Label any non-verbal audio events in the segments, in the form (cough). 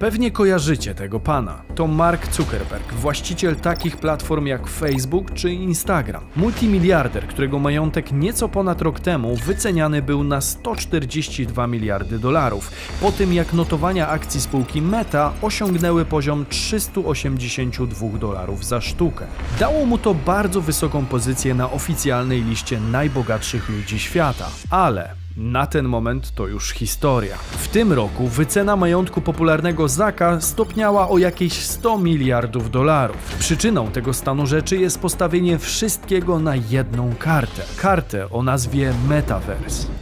Pewnie kojarzycie tego pana. To Mark Zuckerberg, właściciel takich platform jak Facebook czy Instagram. Multimiliarder, którego majątek nieco ponad rok temu wyceniany był na 142 miliardy dolarów, po tym jak notowania akcji spółki Meta osiągnęły poziom 382 dolarów za sztukę. Dało mu to bardzo wysoką pozycję na oficjalnej liście najbogatszych ludzi świata, ale na ten moment to już historia. W tym roku wycena majątku popularnego Zaka stopniała o jakieś 100 miliardów dolarów. Przyczyną tego stanu rzeczy jest postawienie wszystkiego na jedną kartę. Kartę o nazwie Metaverse.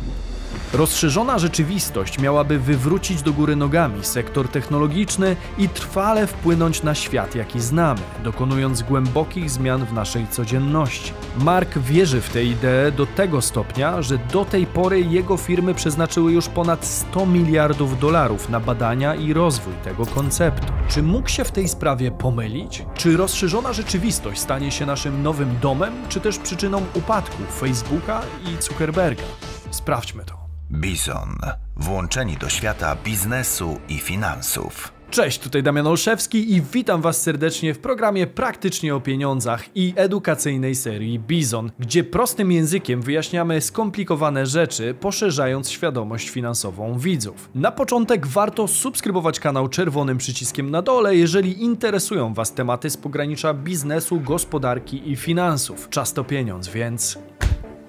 Rozszerzona rzeczywistość miałaby wywrócić do góry nogami sektor technologiczny i trwale wpłynąć na świat, jaki znamy, dokonując głębokich zmian w naszej codzienności. Mark wierzy w tę ideę do tego stopnia, że do tej pory jego firmy przeznaczyły już ponad 100 miliardów dolarów na badania i rozwój tego konceptu. Czy mógł się w tej sprawie pomylić? Czy rozszerzona rzeczywistość stanie się naszym nowym domem, czy też przyczyną upadku Facebooka i Zuckerberga? Sprawdźmy to. Bizon. Włączeni do świata biznesu i finansów. Cześć, tutaj Damian Olszewski i witam Was serdecznie w programie Praktycznie o pieniądzach i edukacyjnej serii Bizon, gdzie prostym językiem wyjaśniamy skomplikowane rzeczy, poszerzając świadomość finansową widzów. Na początek warto subskrybować kanał czerwonym przyciskiem na dole, jeżeli interesują Was tematy z pogranicza biznesu, gospodarki i finansów. Czas to pieniądz, więc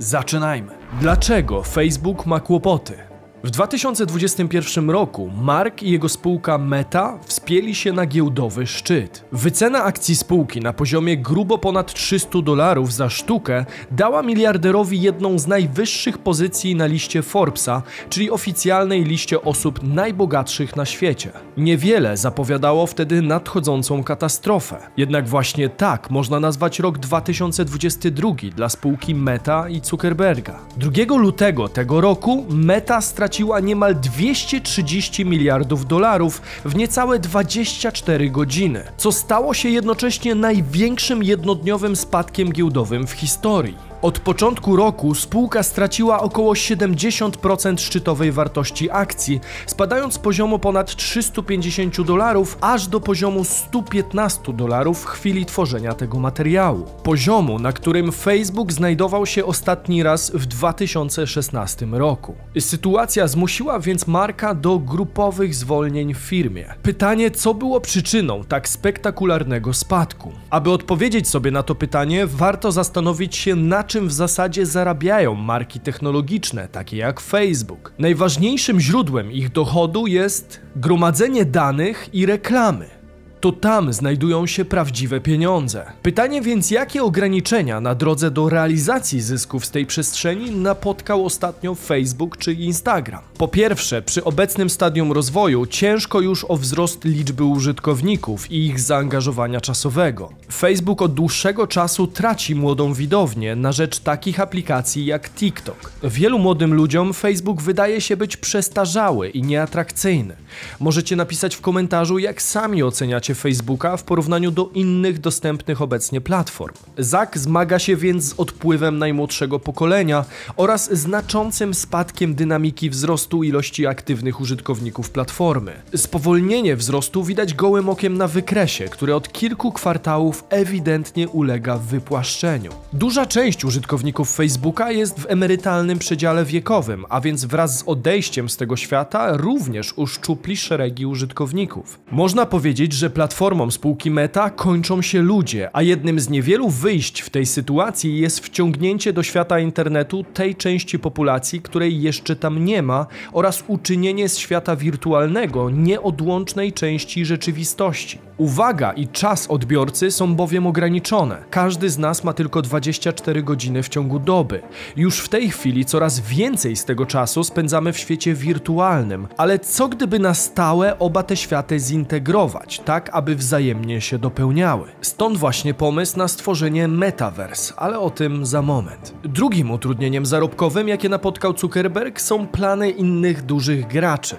Zaczynajmy. Dlaczego Facebook ma kłopoty? W 2021 roku Mark i jego spółka Meta wspięli się na giełdowy szczyt. Wycena akcji spółki na poziomie grubo ponad 300 dolarów za sztukę dała miliarderowi jedną z najwyższych pozycji na liście Forbesa, czyli oficjalnej liście osób najbogatszych na świecie. Niewiele zapowiadało wtedy nadchodzącą katastrofę. Jednak właśnie tak można nazwać rok 2022 dla spółki Meta i Zuckerberga. 2 lutego tego roku Meta straciła straciła niemal 230 miliardów dolarów w niecałe 24 godziny, co stało się jednocześnie największym jednodniowym spadkiem giełdowym w historii. Od początku roku spółka straciła około 70% szczytowej wartości akcji, spadając z poziomu ponad 350 dolarów aż do poziomu 115 dolarów w chwili tworzenia tego materiału. Poziomu, na którym Facebook znajdował się ostatni raz w 2016 roku. Sytuacja zmusiła więc Marka do grupowych zwolnień w firmie. Pytanie, co było przyczyną tak spektakularnego spadku? Aby odpowiedzieć sobie na to pytanie, warto zastanowić się nad czym w zasadzie zarabiają marki technologiczne, takie jak Facebook. Najważniejszym źródłem ich dochodu jest gromadzenie danych i reklamy to tam znajdują się prawdziwe pieniądze. Pytanie więc, jakie ograniczenia na drodze do realizacji zysków z tej przestrzeni napotkał ostatnio Facebook czy Instagram? Po pierwsze, przy obecnym stadium rozwoju ciężko już o wzrost liczby użytkowników i ich zaangażowania czasowego. Facebook od dłuższego czasu traci młodą widownię na rzecz takich aplikacji jak TikTok. Wielu młodym ludziom Facebook wydaje się być przestarzały i nieatrakcyjny. Możecie napisać w komentarzu, jak sami oceniacie Facebooka w porównaniu do innych dostępnych obecnie platform. Zak zmaga się więc z odpływem najmłodszego pokolenia oraz znaczącym spadkiem dynamiki wzrostu ilości aktywnych użytkowników platformy. Spowolnienie wzrostu widać gołym okiem na wykresie, który od kilku kwartałów ewidentnie ulega wypłaszczeniu. Duża część użytkowników Facebooka jest w emerytalnym przedziale wiekowym, a więc wraz z odejściem z tego świata również uszczupli szeregi użytkowników. Można powiedzieć, że platformą spółki Meta kończą się ludzie, a jednym z niewielu wyjść w tej sytuacji jest wciągnięcie do świata internetu tej części populacji, której jeszcze tam nie ma, oraz uczynienie z świata wirtualnego nieodłącznej części rzeczywistości. Uwaga i czas odbiorcy są bowiem ograniczone. Każdy z nas ma tylko 24 godziny w ciągu doby. Już w tej chwili coraz więcej z tego czasu spędzamy w świecie wirtualnym, ale co gdyby na stałe oba te światy zintegrować, tak aby wzajemnie się dopełniały? Stąd właśnie pomysł na stworzenie Metaverse, ale o tym za moment. Drugim utrudnieniem zarobkowym, jakie napotkał Zuckerberg, są plany innych dużych graczy.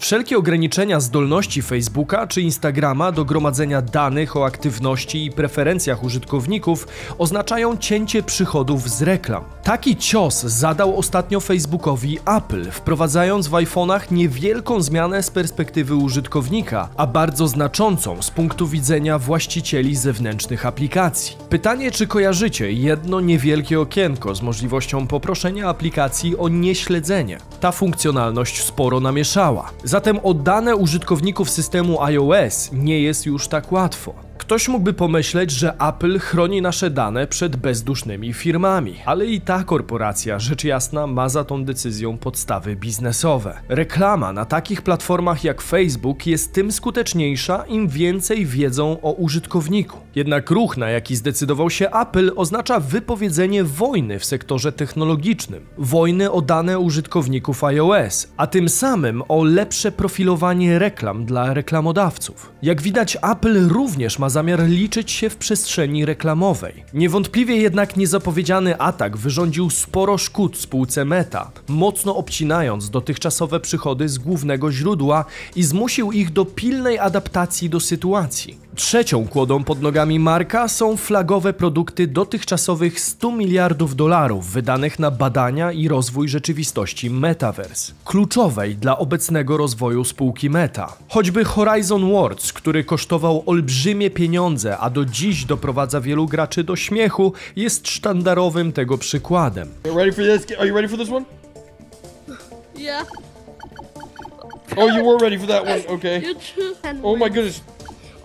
Wszelkie ograniczenia zdolności Facebooka czy Instagrama do gromadzenia danych o aktywności i preferencjach użytkowników oznaczają cięcie przychodów z reklam. Taki cios zadał ostatnio Facebookowi Apple, wprowadzając w iPhone'ach niewielką zmianę z perspektywy użytkownika, a bardzo znaczącą z punktu widzenia właścicieli zewnętrznych aplikacji. Pytanie, czy kojarzycie jedno niewielkie okienko z możliwością poproszenia aplikacji o nieśledzenie. Ta funkcjonalność sporo namieszała. Zatem o dane użytkowników systemu iOS nie jest już tak łatwo. Ktoś mógłby pomyśleć, że Apple chroni nasze dane przed bezdusznymi firmami, ale i ta korporacja, rzecz jasna, ma za tą decyzją podstawy biznesowe. Reklama na takich platformach jak Facebook jest tym skuteczniejsza, im więcej wiedzą o użytkowniku. Jednak ruch, na jaki zdecydował się Apple, oznacza wypowiedzenie wojny w sektorze technologicznym, wojny o dane użytkowników iOS, a tym samym o lepsze profilowanie reklam dla reklamodawców. Jak widać, Apple również ma zamiar liczyć się w przestrzeni reklamowej. Niewątpliwie jednak niezapowiedziany atak wyrządził sporo szkód spółce Meta, mocno obcinając dotychczasowe przychody z głównego źródła i zmusił ich do pilnej adaptacji do sytuacji. Trzecią kłodą pod nogami Marka są flagowe produkty dotychczasowych 100 miliardów dolarów wydanych na badania i rozwój rzeczywistości Metaverse, kluczowej dla obecnego rozwoju spółki Meta. Choćby Horizon Worlds, który kosztował olbrzymie pieniądze, a do dziś doprowadza wielu graczy do śmiechu, jest sztandarowym tego przykładem. Yeah. Oh, you were ready for that one. Okay. (laughs) You too. Oh my goodness.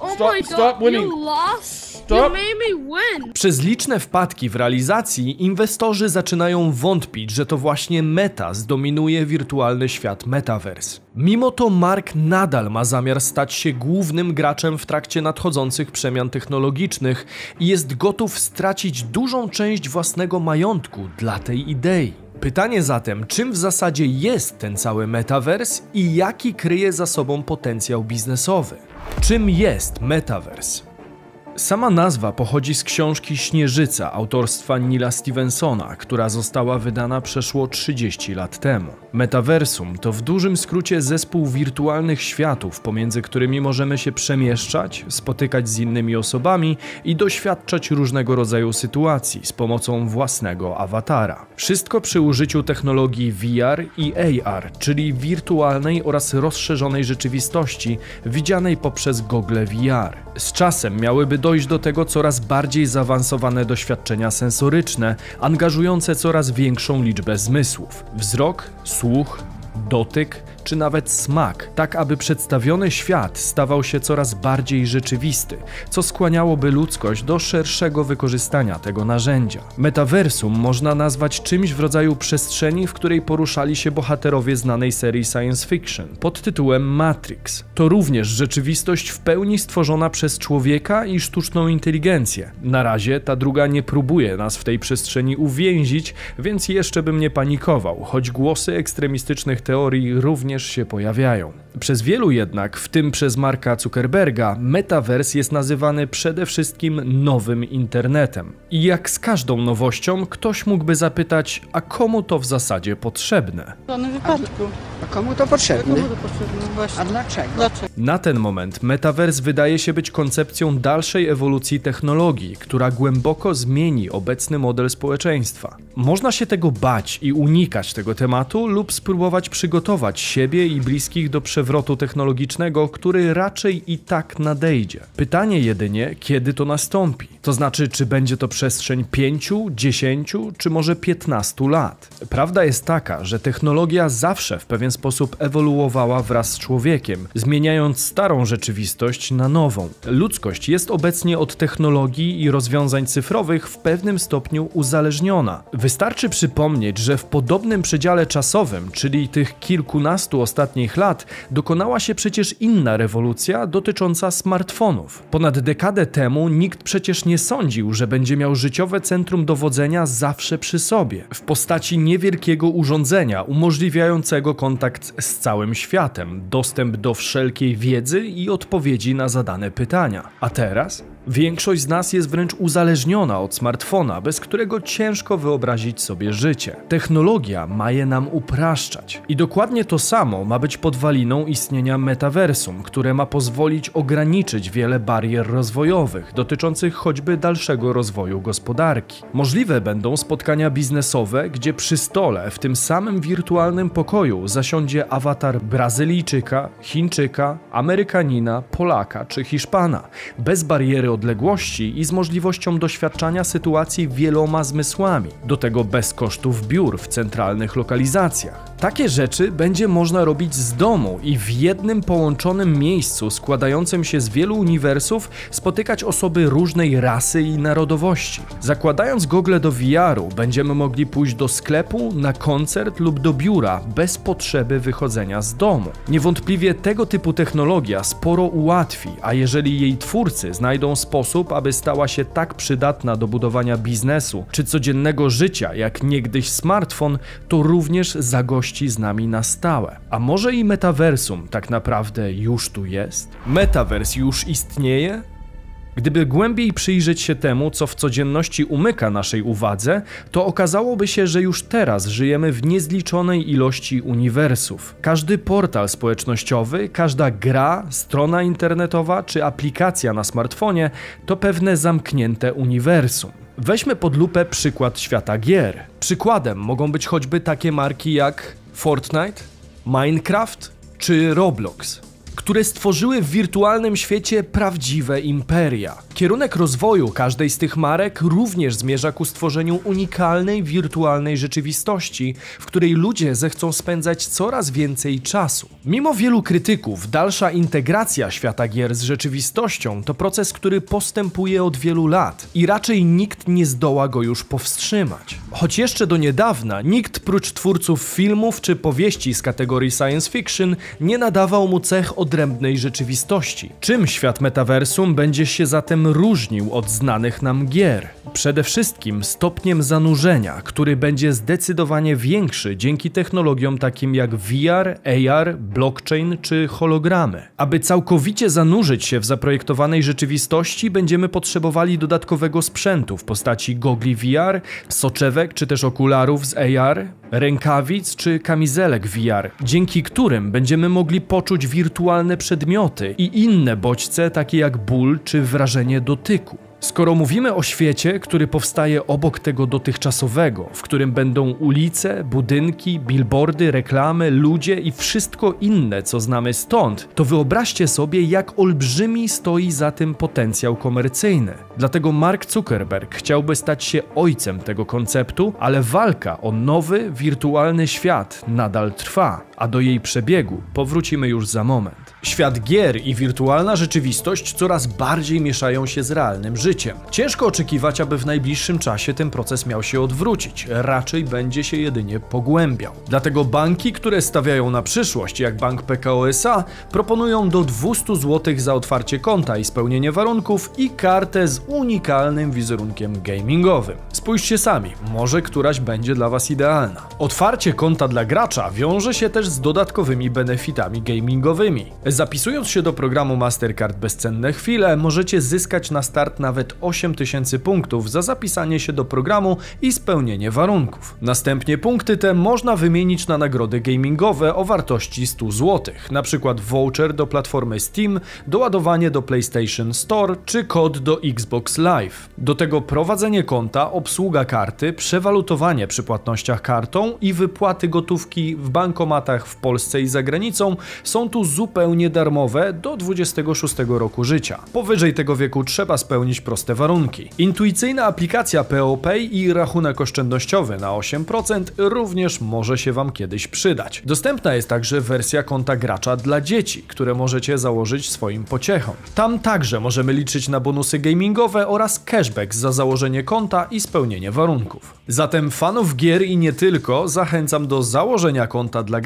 Oh Stop- my god. stop winning. You lost. Stop. You made me win. Przez liczne wpadki w realizacji inwestorzy zaczynają wątpić, że to właśnie Meta zdominuje wirtualny świat Metaverse. Mimo to Mark nadal ma zamiar stać się głównym graczem w trakcie nadchodzących przemian technologicznych i jest gotów stracić dużą część własnego majątku dla tej idei. Pytanie zatem, czym w zasadzie jest ten cały Metaverse i jaki kryje za sobą potencjał biznesowy? Czym jest Metaverse? Sama nazwa pochodzi z książki Śnieżyca autorstwa Nila Stevensona, która została wydana przeszło 30 lat temu. Metaversum to w dużym skrócie zespół wirtualnych światów, pomiędzy którymi możemy się przemieszczać, spotykać z innymi osobami i doświadczać różnego rodzaju sytuacji z pomocą własnego awatara. Wszystko przy użyciu technologii VR i AR, czyli wirtualnej oraz rozszerzonej rzeczywistości, widzianej poprzez gogle VR. Z czasem miałyby dojść do tego coraz bardziej zaawansowane doświadczenia sensoryczne, angażujące coraz większą liczbę zmysłów: wzrok, słuch, dotyk czy nawet smak, tak aby przedstawiony świat stawał się coraz bardziej rzeczywisty, co skłaniałoby ludzkość do szerszego wykorzystania tego narzędzia. Metaversum można nazwać czymś w rodzaju przestrzeni, w której poruszali się bohaterowie znanej serii science fiction pod tytułem Matrix. To również rzeczywistość w pełni stworzona przez człowieka i sztuczną inteligencję. Na razie ta druga nie próbuje nas w tej przestrzeni uwięzić, więc jeszcze bym nie panikował, choć głosy ekstremistycznych teorii również się pojawiają. Przez wielu jednak, w tym przez Marka Zuckerberga, Metaverse jest nazywany przede wszystkim nowym internetem. I jak z każdą nowością, ktoś mógłby zapytać, a komu to w zasadzie potrzebne? W żadnym wypadku. A komu to potrzebne? Komu to potrzebne? Właśnie. A dlaczego? Dlaczego? Na ten moment Metaverse wydaje się być koncepcją dalszej ewolucji technologii, która głęboko zmieni obecny model społeczeństwa. Można się tego bać i unikać tego tematu lub spróbować przygotować siebie i bliskich do przewrotu technologicznego, który raczej i tak nadejdzie. Pytanie jedynie, kiedy to nastąpi. To znaczy, czy będzie to przestrzeń 5, 10 czy może 15 lat. Prawda jest taka, że technologia zawsze w pewien sposób ewoluowała wraz z człowiekiem, zmieniając starą rzeczywistość na nową. Ludzkość jest obecnie od technologii i rozwiązań cyfrowych w pewnym stopniu uzależniona. Wystarczy przypomnieć, że w podobnym przedziale czasowym, czyli tych kilkunastu ostatnich lat, dokonała się przecież inna rewolucja dotycząca smartfonów. Ponad dekadę temu nikt przecież nie sądził, że będzie miał życiowe centrum dowodzenia zawsze przy sobie, w postaci niewielkiego urządzenia umożliwiającego kontakt z całym światem, dostęp do wszelkiej wiedzy i odpowiedzi na zadane pytania. A teraz? Większość z nas jest wręcz uzależniona od smartfona, bez którego ciężko wyobrazić sobie życie. Technologia ma je nam upraszczać. I dokładnie to samo ma być podwaliną istnienia metaversum, które ma pozwolić ograniczyć wiele barier rozwojowych dotyczących choćby dalszego rozwoju gospodarki. Możliwe będą spotkania biznesowe, gdzie przy stole w tym samym wirtualnym pokoju zasiądzie awatar Brazylijczyka, Chińczyka, Amerykanina, Polaka czy Hiszpana, bez bariery odległości i z możliwością doświadczania sytuacji wieloma zmysłami, do tego bez kosztów biur w centralnych lokalizacjach. Takie rzeczy będzie można robić z domu i w jednym połączonym miejscu składającym się z wielu uniwersów spotykać osoby różnej rasy i narodowości. Zakładając gogle do VR-u, będziemy mogli pójść do sklepu, na koncert lub do biura bez potrzeby wychodzenia z domu. Niewątpliwie tego typu technologia sporo ułatwi, a jeżeli jej twórcy znajdą sposób, aby stała się tak przydatna do budowania biznesu czy codziennego życia jak niegdyś smartfon, to również zagości z nami na stałe. A może i metaversum tak naprawdę już tu jest? Metavers już istnieje? Gdyby głębiej przyjrzeć się temu, co w codzienności umyka naszej uwadze, to okazałoby się, że już teraz żyjemy w niezliczonej ilości uniwersów. Każdy portal społecznościowy, każda gra, strona internetowa czy aplikacja na smartfonie to pewne zamknięte uniwersum. Weźmy pod lupę przykład świata gier. Przykładem mogą być choćby takie marki jak Fortnite, Minecraft czy Roblox które stworzyły w wirtualnym świecie prawdziwe imperia. Kierunek rozwoju każdej z tych marek również zmierza ku stworzeniu unikalnej wirtualnej rzeczywistości, w której ludzie zechcą spędzać coraz więcej czasu. Mimo wielu krytyków, dalsza integracja świata gier z rzeczywistością to proces, który postępuje od wielu lat i raczej nikt nie zdoła go już powstrzymać. Choć jeszcze do niedawna nikt prócz twórców filmów czy powieści z kategorii science fiction nie nadawał mu cech odrębnej rzeczywistości. Czym świat metaversum będzie się zatem różnił od znanych nam gier? Przede wszystkim stopniem zanurzenia, który będzie zdecydowanie większy dzięki technologiom takim jak VR, AR, blockchain czy hologramy. Aby całkowicie zanurzyć się w zaprojektowanej rzeczywistości, będziemy potrzebowali dodatkowego sprzętu w postaci gogli VR, soczewek czy też okularów z AR, rękawic czy kamizelek VR, dzięki którym będziemy mogli poczuć wirtualne przedmioty i inne bodźce takie jak ból czy wrażenie dotyku. Skoro mówimy o świecie, który powstaje obok tego dotychczasowego, w którym będą ulice, budynki, billboardy, reklamy, ludzie i wszystko inne, co znamy stąd, to wyobraźcie sobie, jak olbrzymi stoi za tym potencjał komercyjny. Dlatego Mark Zuckerberg chciałby stać się ojcem tego konceptu, ale walka o nowy, wirtualny świat nadal trwa, a do jej przebiegu powrócimy już za moment. Świat gier i wirtualna rzeczywistość coraz bardziej mieszają się z realnym życiem. Ciężko oczekiwać, aby w najbliższym czasie ten proces miał się odwrócić, raczej będzie się jedynie pogłębiał. Dlatego banki, które stawiają na przyszłość, jak bank PKO SA, proponują do 200 zł za otwarcie konta i spełnienie warunków i kartę z unikalnym wizerunkiem gamingowym. Spójrzcie sami, może któraś będzie dla Was idealna. Otwarcie konta dla gracza wiąże się też z dodatkowymi benefitami gamingowymi. Zapisując się do programu Mastercard Bezcenne Chwile, możecie zyskać na start nawet 8000 punktów za zapisanie się do programu i spełnienie warunków. Następnie punkty te można wymienić na nagrody gamingowe o wartości 100 zł, np. voucher do platformy Steam, doładowanie do PlayStation Store czy kod do Xbox Live. Do tego prowadzenie konta, obsługa karty, przewalutowanie przy płatnościach kartą i wypłaty gotówki w bankomatach w Polsce i za granicą są tu zupełnie darmowe do 26 roku życia. Powyżej tego wieku trzeba spełnić proste warunki. Intuicyjna aplikacja POPay i rachunek oszczędnościowy na 8% również może się Wam kiedyś przydać. Dostępna jest także wersja konta gracza dla dzieci, które możecie założyć swoim pociechom. Tam także możemy liczyć na bonusy gamingowe oraz cashback za założenie konta i spełnienie warunków. Zatem fanów gier i nie tylko zachęcam do założenia konta dla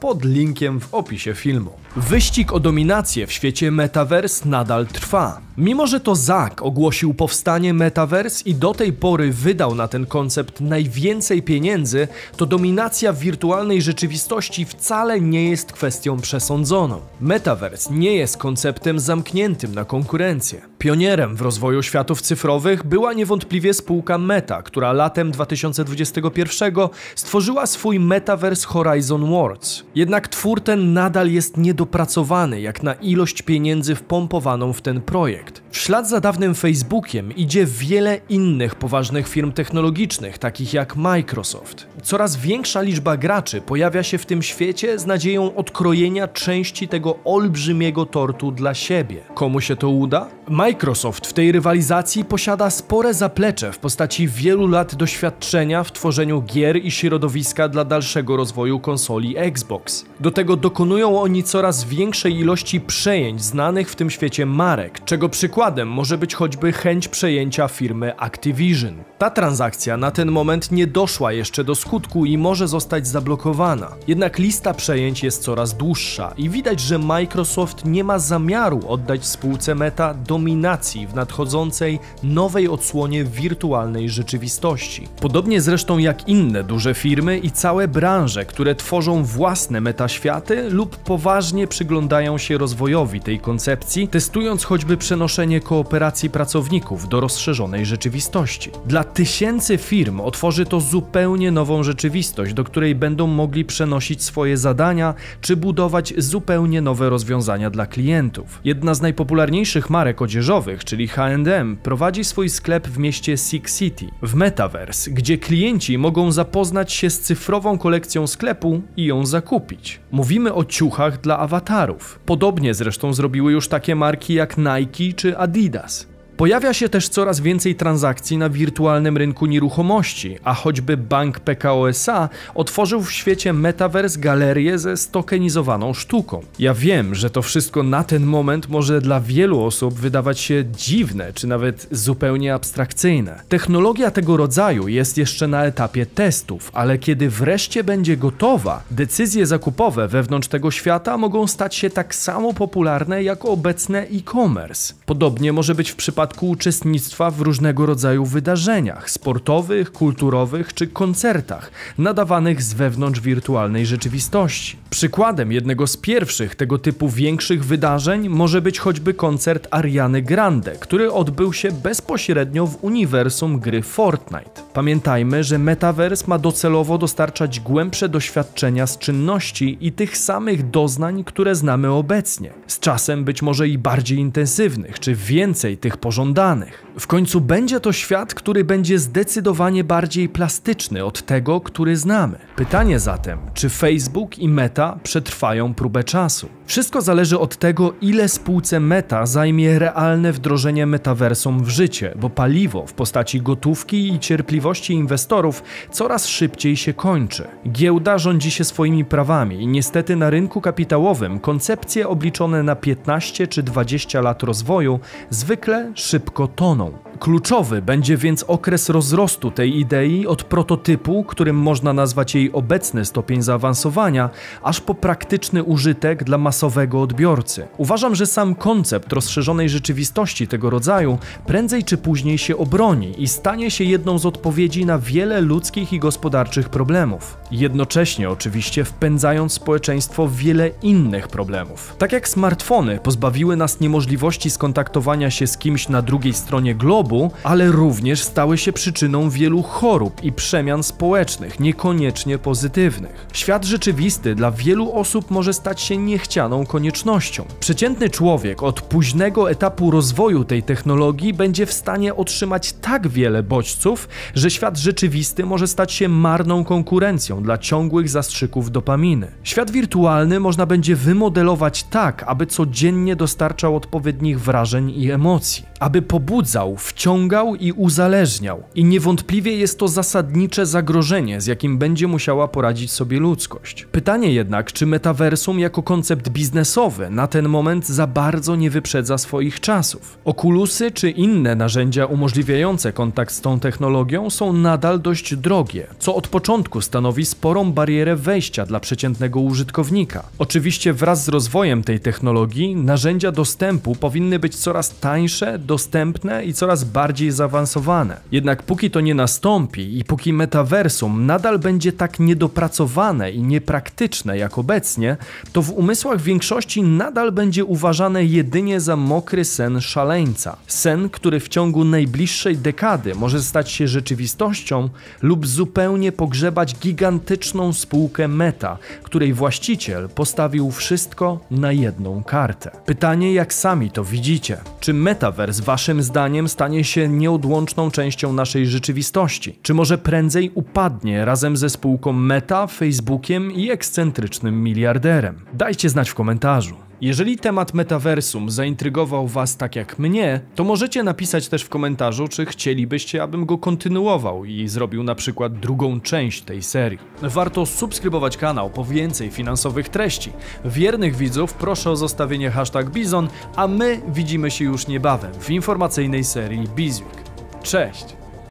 pod linkiem w opisie filmu. Wyścig o dominację w świecie Metaverse nadal trwa. Mimo, że to Zak ogłosił powstanie Metaverse i do tej pory wydał na ten koncept najwięcej pieniędzy, to dominacja wirtualnej rzeczywistości wcale nie jest kwestią przesądzoną. Metaverse nie jest konceptem zamkniętym na konkurencję. Pionierem w rozwoju światów cyfrowych była niewątpliwie spółka Meta, która latem 2021 stworzyła swój Metaverse Horizon Worlds. Jednak twór ten nadal jest niedopracowany jak na ilość pieniędzy wpompowaną w ten projekt. W ślad za dawnym Facebookiem idzie wiele innych poważnych firm technologicznych, takich jak Microsoft. Coraz większa liczba graczy pojawia się w tym świecie z nadzieją odkrojenia części tego olbrzymiego tortu dla siebie. Komu się to uda? Microsoft w tej rywalizacji posiada spore zaplecze w postaci wielu lat doświadczenia w tworzeniu gier i środowiska dla dalszego rozwoju konsoli Xbox. Do tego dokonują oni coraz większej ilości przejęć znanych w tym świecie marek, czego przykładem może być choćby chęć przejęcia firmy Activision. Ta transakcja na ten moment nie doszła jeszcze do skutku i może zostać zablokowana. Jednak lista przejęć jest coraz dłuższa i widać, że Microsoft nie ma zamiaru oddać spółce Meta dominacji w nadchodzącej nowej odsłonie wirtualnej rzeczywistości. Podobnie zresztą jak inne duże firmy i całe branże, które tworzą własne metaświaty lub poważnie przyglądają się rozwojowi tej koncepcji, testując choćby przenoszenie kooperacji pracowników do rozszerzonej rzeczywistości. Dla tysięcy firm otworzy to zupełnie nową rzeczywistość, do której będą mogli przenosić swoje zadania czy budować zupełnie nowe rozwiązania dla klientów. Jedna z najpopularniejszych marek odzieżowych, czyli H&M, prowadzi swój sklep w mieście Six City, w Metaverse, gdzie klienci mogą zapoznać się z cyfrową kolekcją sklepu i ją zakupić. Mówimy o ciuchach dla awatarów. Podobnie zresztą zrobiły już takie marki jak Nike czy Adidas. Pojawia się też coraz więcej transakcji na wirtualnym rynku nieruchomości, a choćby bank PKO SA otworzył w świecie Metaverse galerię ze stokenizowaną sztuką. Ja wiem, że to wszystko na ten moment może dla wielu osób wydawać się dziwne, czy nawet zupełnie abstrakcyjne. Technologia tego rodzaju jest jeszcze na etapie testów, ale kiedy wreszcie będzie gotowa, decyzje zakupowe wewnątrz tego świata mogą stać się tak samo popularne jak obecne e-commerce. Podobnie może być w przypadku przypadku uczestnictwa w różnego rodzaju wydarzeniach sportowych, kulturowych czy koncertach nadawanych z wewnątrz wirtualnej rzeczywistości. Przykładem jednego z pierwszych tego typu większych wydarzeń może być choćby koncert Ariany Grande, który odbył się bezpośrednio w uniwersum gry Fortnite. Pamiętajmy, że Metaverse ma docelowo dostarczać głębsze doświadczenia z czynności i tych samych doznań, które znamy obecnie. Z czasem być może i bardziej intensywnych, czy więcej tych pożądanych. W końcu będzie to świat, który będzie zdecydowanie bardziej plastyczny od tego, który znamy. Pytanie zatem, czy Facebook i Meta przetrwają próbę czasu? Wszystko zależy od tego, ile spółce Meta zajmie realne wdrożenie metaversum w życie, bo paliwo w postaci gotówki i cierpliwości inwestorów coraz szybciej się kończy. Giełda rządzi się swoimi prawami i niestety na rynku kapitałowym koncepcje obliczone na 15 czy 20 lat rozwoju zwykle szybko toną. não. Kluczowy będzie więc okres rozrostu tej idei od prototypu, którym można nazwać jej obecny stopień zaawansowania, aż po praktyczny użytek dla masowego odbiorcy. Uważam, że sam koncept rozszerzonej rzeczywistości tego rodzaju prędzej czy później się obroni i stanie się jedną z odpowiedzi na wiele ludzkich i gospodarczych problemów. Jednocześnie oczywiście wpędzając społeczeństwo w wiele innych problemów. Tak jak smartfony pozbawiły nas niemożliwości skontaktowania się z kimś na drugiej stronie globu, ale również stały się przyczyną wielu chorób i przemian społecznych, niekoniecznie pozytywnych. Świat rzeczywisty dla wielu osób może stać się niechcianą koniecznością. Przeciętny człowiek od późnego etapu rozwoju tej technologii będzie w stanie otrzymać tak wiele bodźców, że świat rzeczywisty może stać się marną konkurencją dla ciągłych zastrzyków dopaminy. Świat wirtualny można będzie wymodelować tak, aby codziennie dostarczał odpowiednich wrażeń i emocji, aby pobudzał, wciągał i uzależniał. I niewątpliwie jest to zasadnicze zagrożenie, z jakim będzie musiała poradzić sobie ludzkość. Pytanie jednak, czy metaversum jako koncept biznesowy na ten moment za bardzo nie wyprzedza swoich czasów. Okulusy czy inne narzędzia umożliwiające kontakt z tą technologią są nadal dość drogie, co od początku stanowi sporą barierę wejścia dla przeciętnego użytkownika. Oczywiście wraz z rozwojem tej technologii narzędzia dostępu powinny być coraz tańsze, dostępne i i coraz bardziej zaawansowane. Jednak póki to nie nastąpi i póki metaversum nadal będzie tak niedopracowane i niepraktyczne jak obecnie, to w umysłach większości nadal będzie uważane jedynie za mokry sen szaleńca. Sen, który w ciągu najbliższej dekady może stać się rzeczywistością lub zupełnie pogrzebać gigantyczną spółkę Meta, której właściciel postawił wszystko na jedną kartę. Pytanie, jak sami to widzicie? Czy Metaverse waszym zdaniem stanie się nieodłączną częścią naszej rzeczywistości? Czy może prędzej upadnie razem ze spółką Meta, Facebookiem i ekscentrycznym miliarderem? Dajcie znać w komentarzu. Jeżeli temat metaversum zaintrygował Was tak jak mnie, to możecie napisać też w komentarzu, czy chcielibyście, abym go kontynuował i zrobił na przykład drugą część tej serii. Warto subskrybować kanał po więcej finansowych treści. Wiernych widzów proszę o zostawienie hashtag Bizon, a my widzimy się już niebawem w informacyjnej serii Bizweek. Cześć!